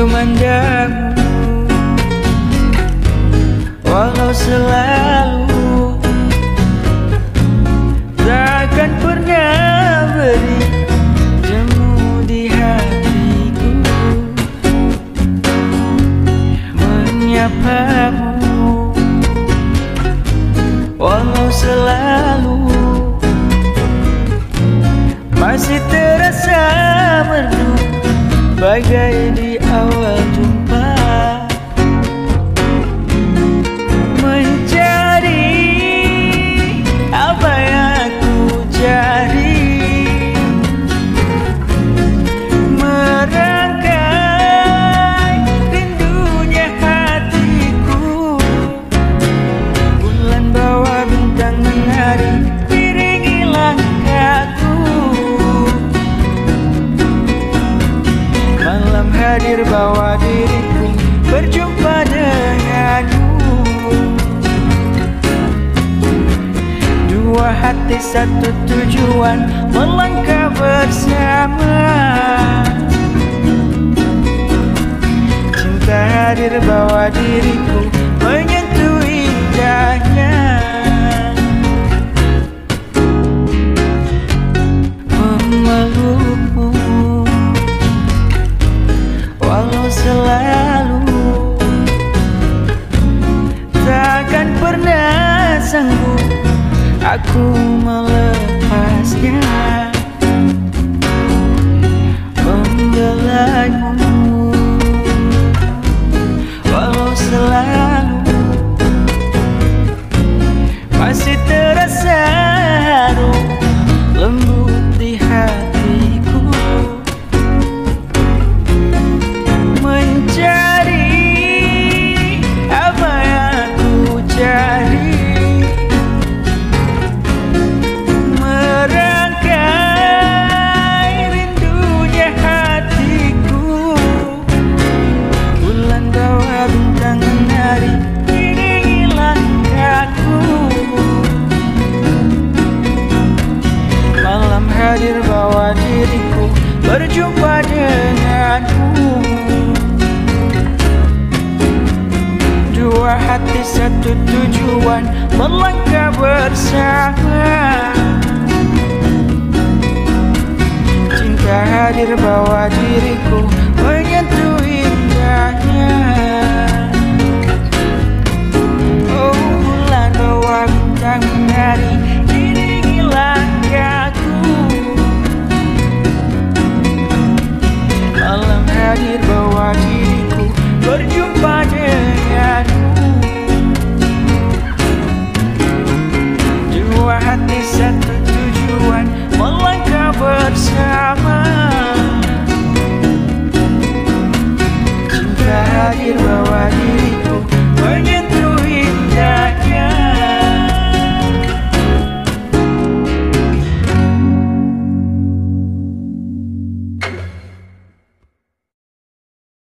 memandangmu. Walau selalu Takkan pernah beri Jemu di hatiku. Menyapamu? Walau selalu Masih terasa merdu Bagai di hadir bawa diriku berjumpa denganmu. Dua hati satu tujuan melangkah bersama. Cinta hadir bawa diriku sanggup aku melepasnya. Membelaimu Walau selalu Masih hadir bawa diriku berjumpa denganmu. Dua hati satu tujuan melangkah bersama. Cinta hadir bawa diriku menyentuh hadir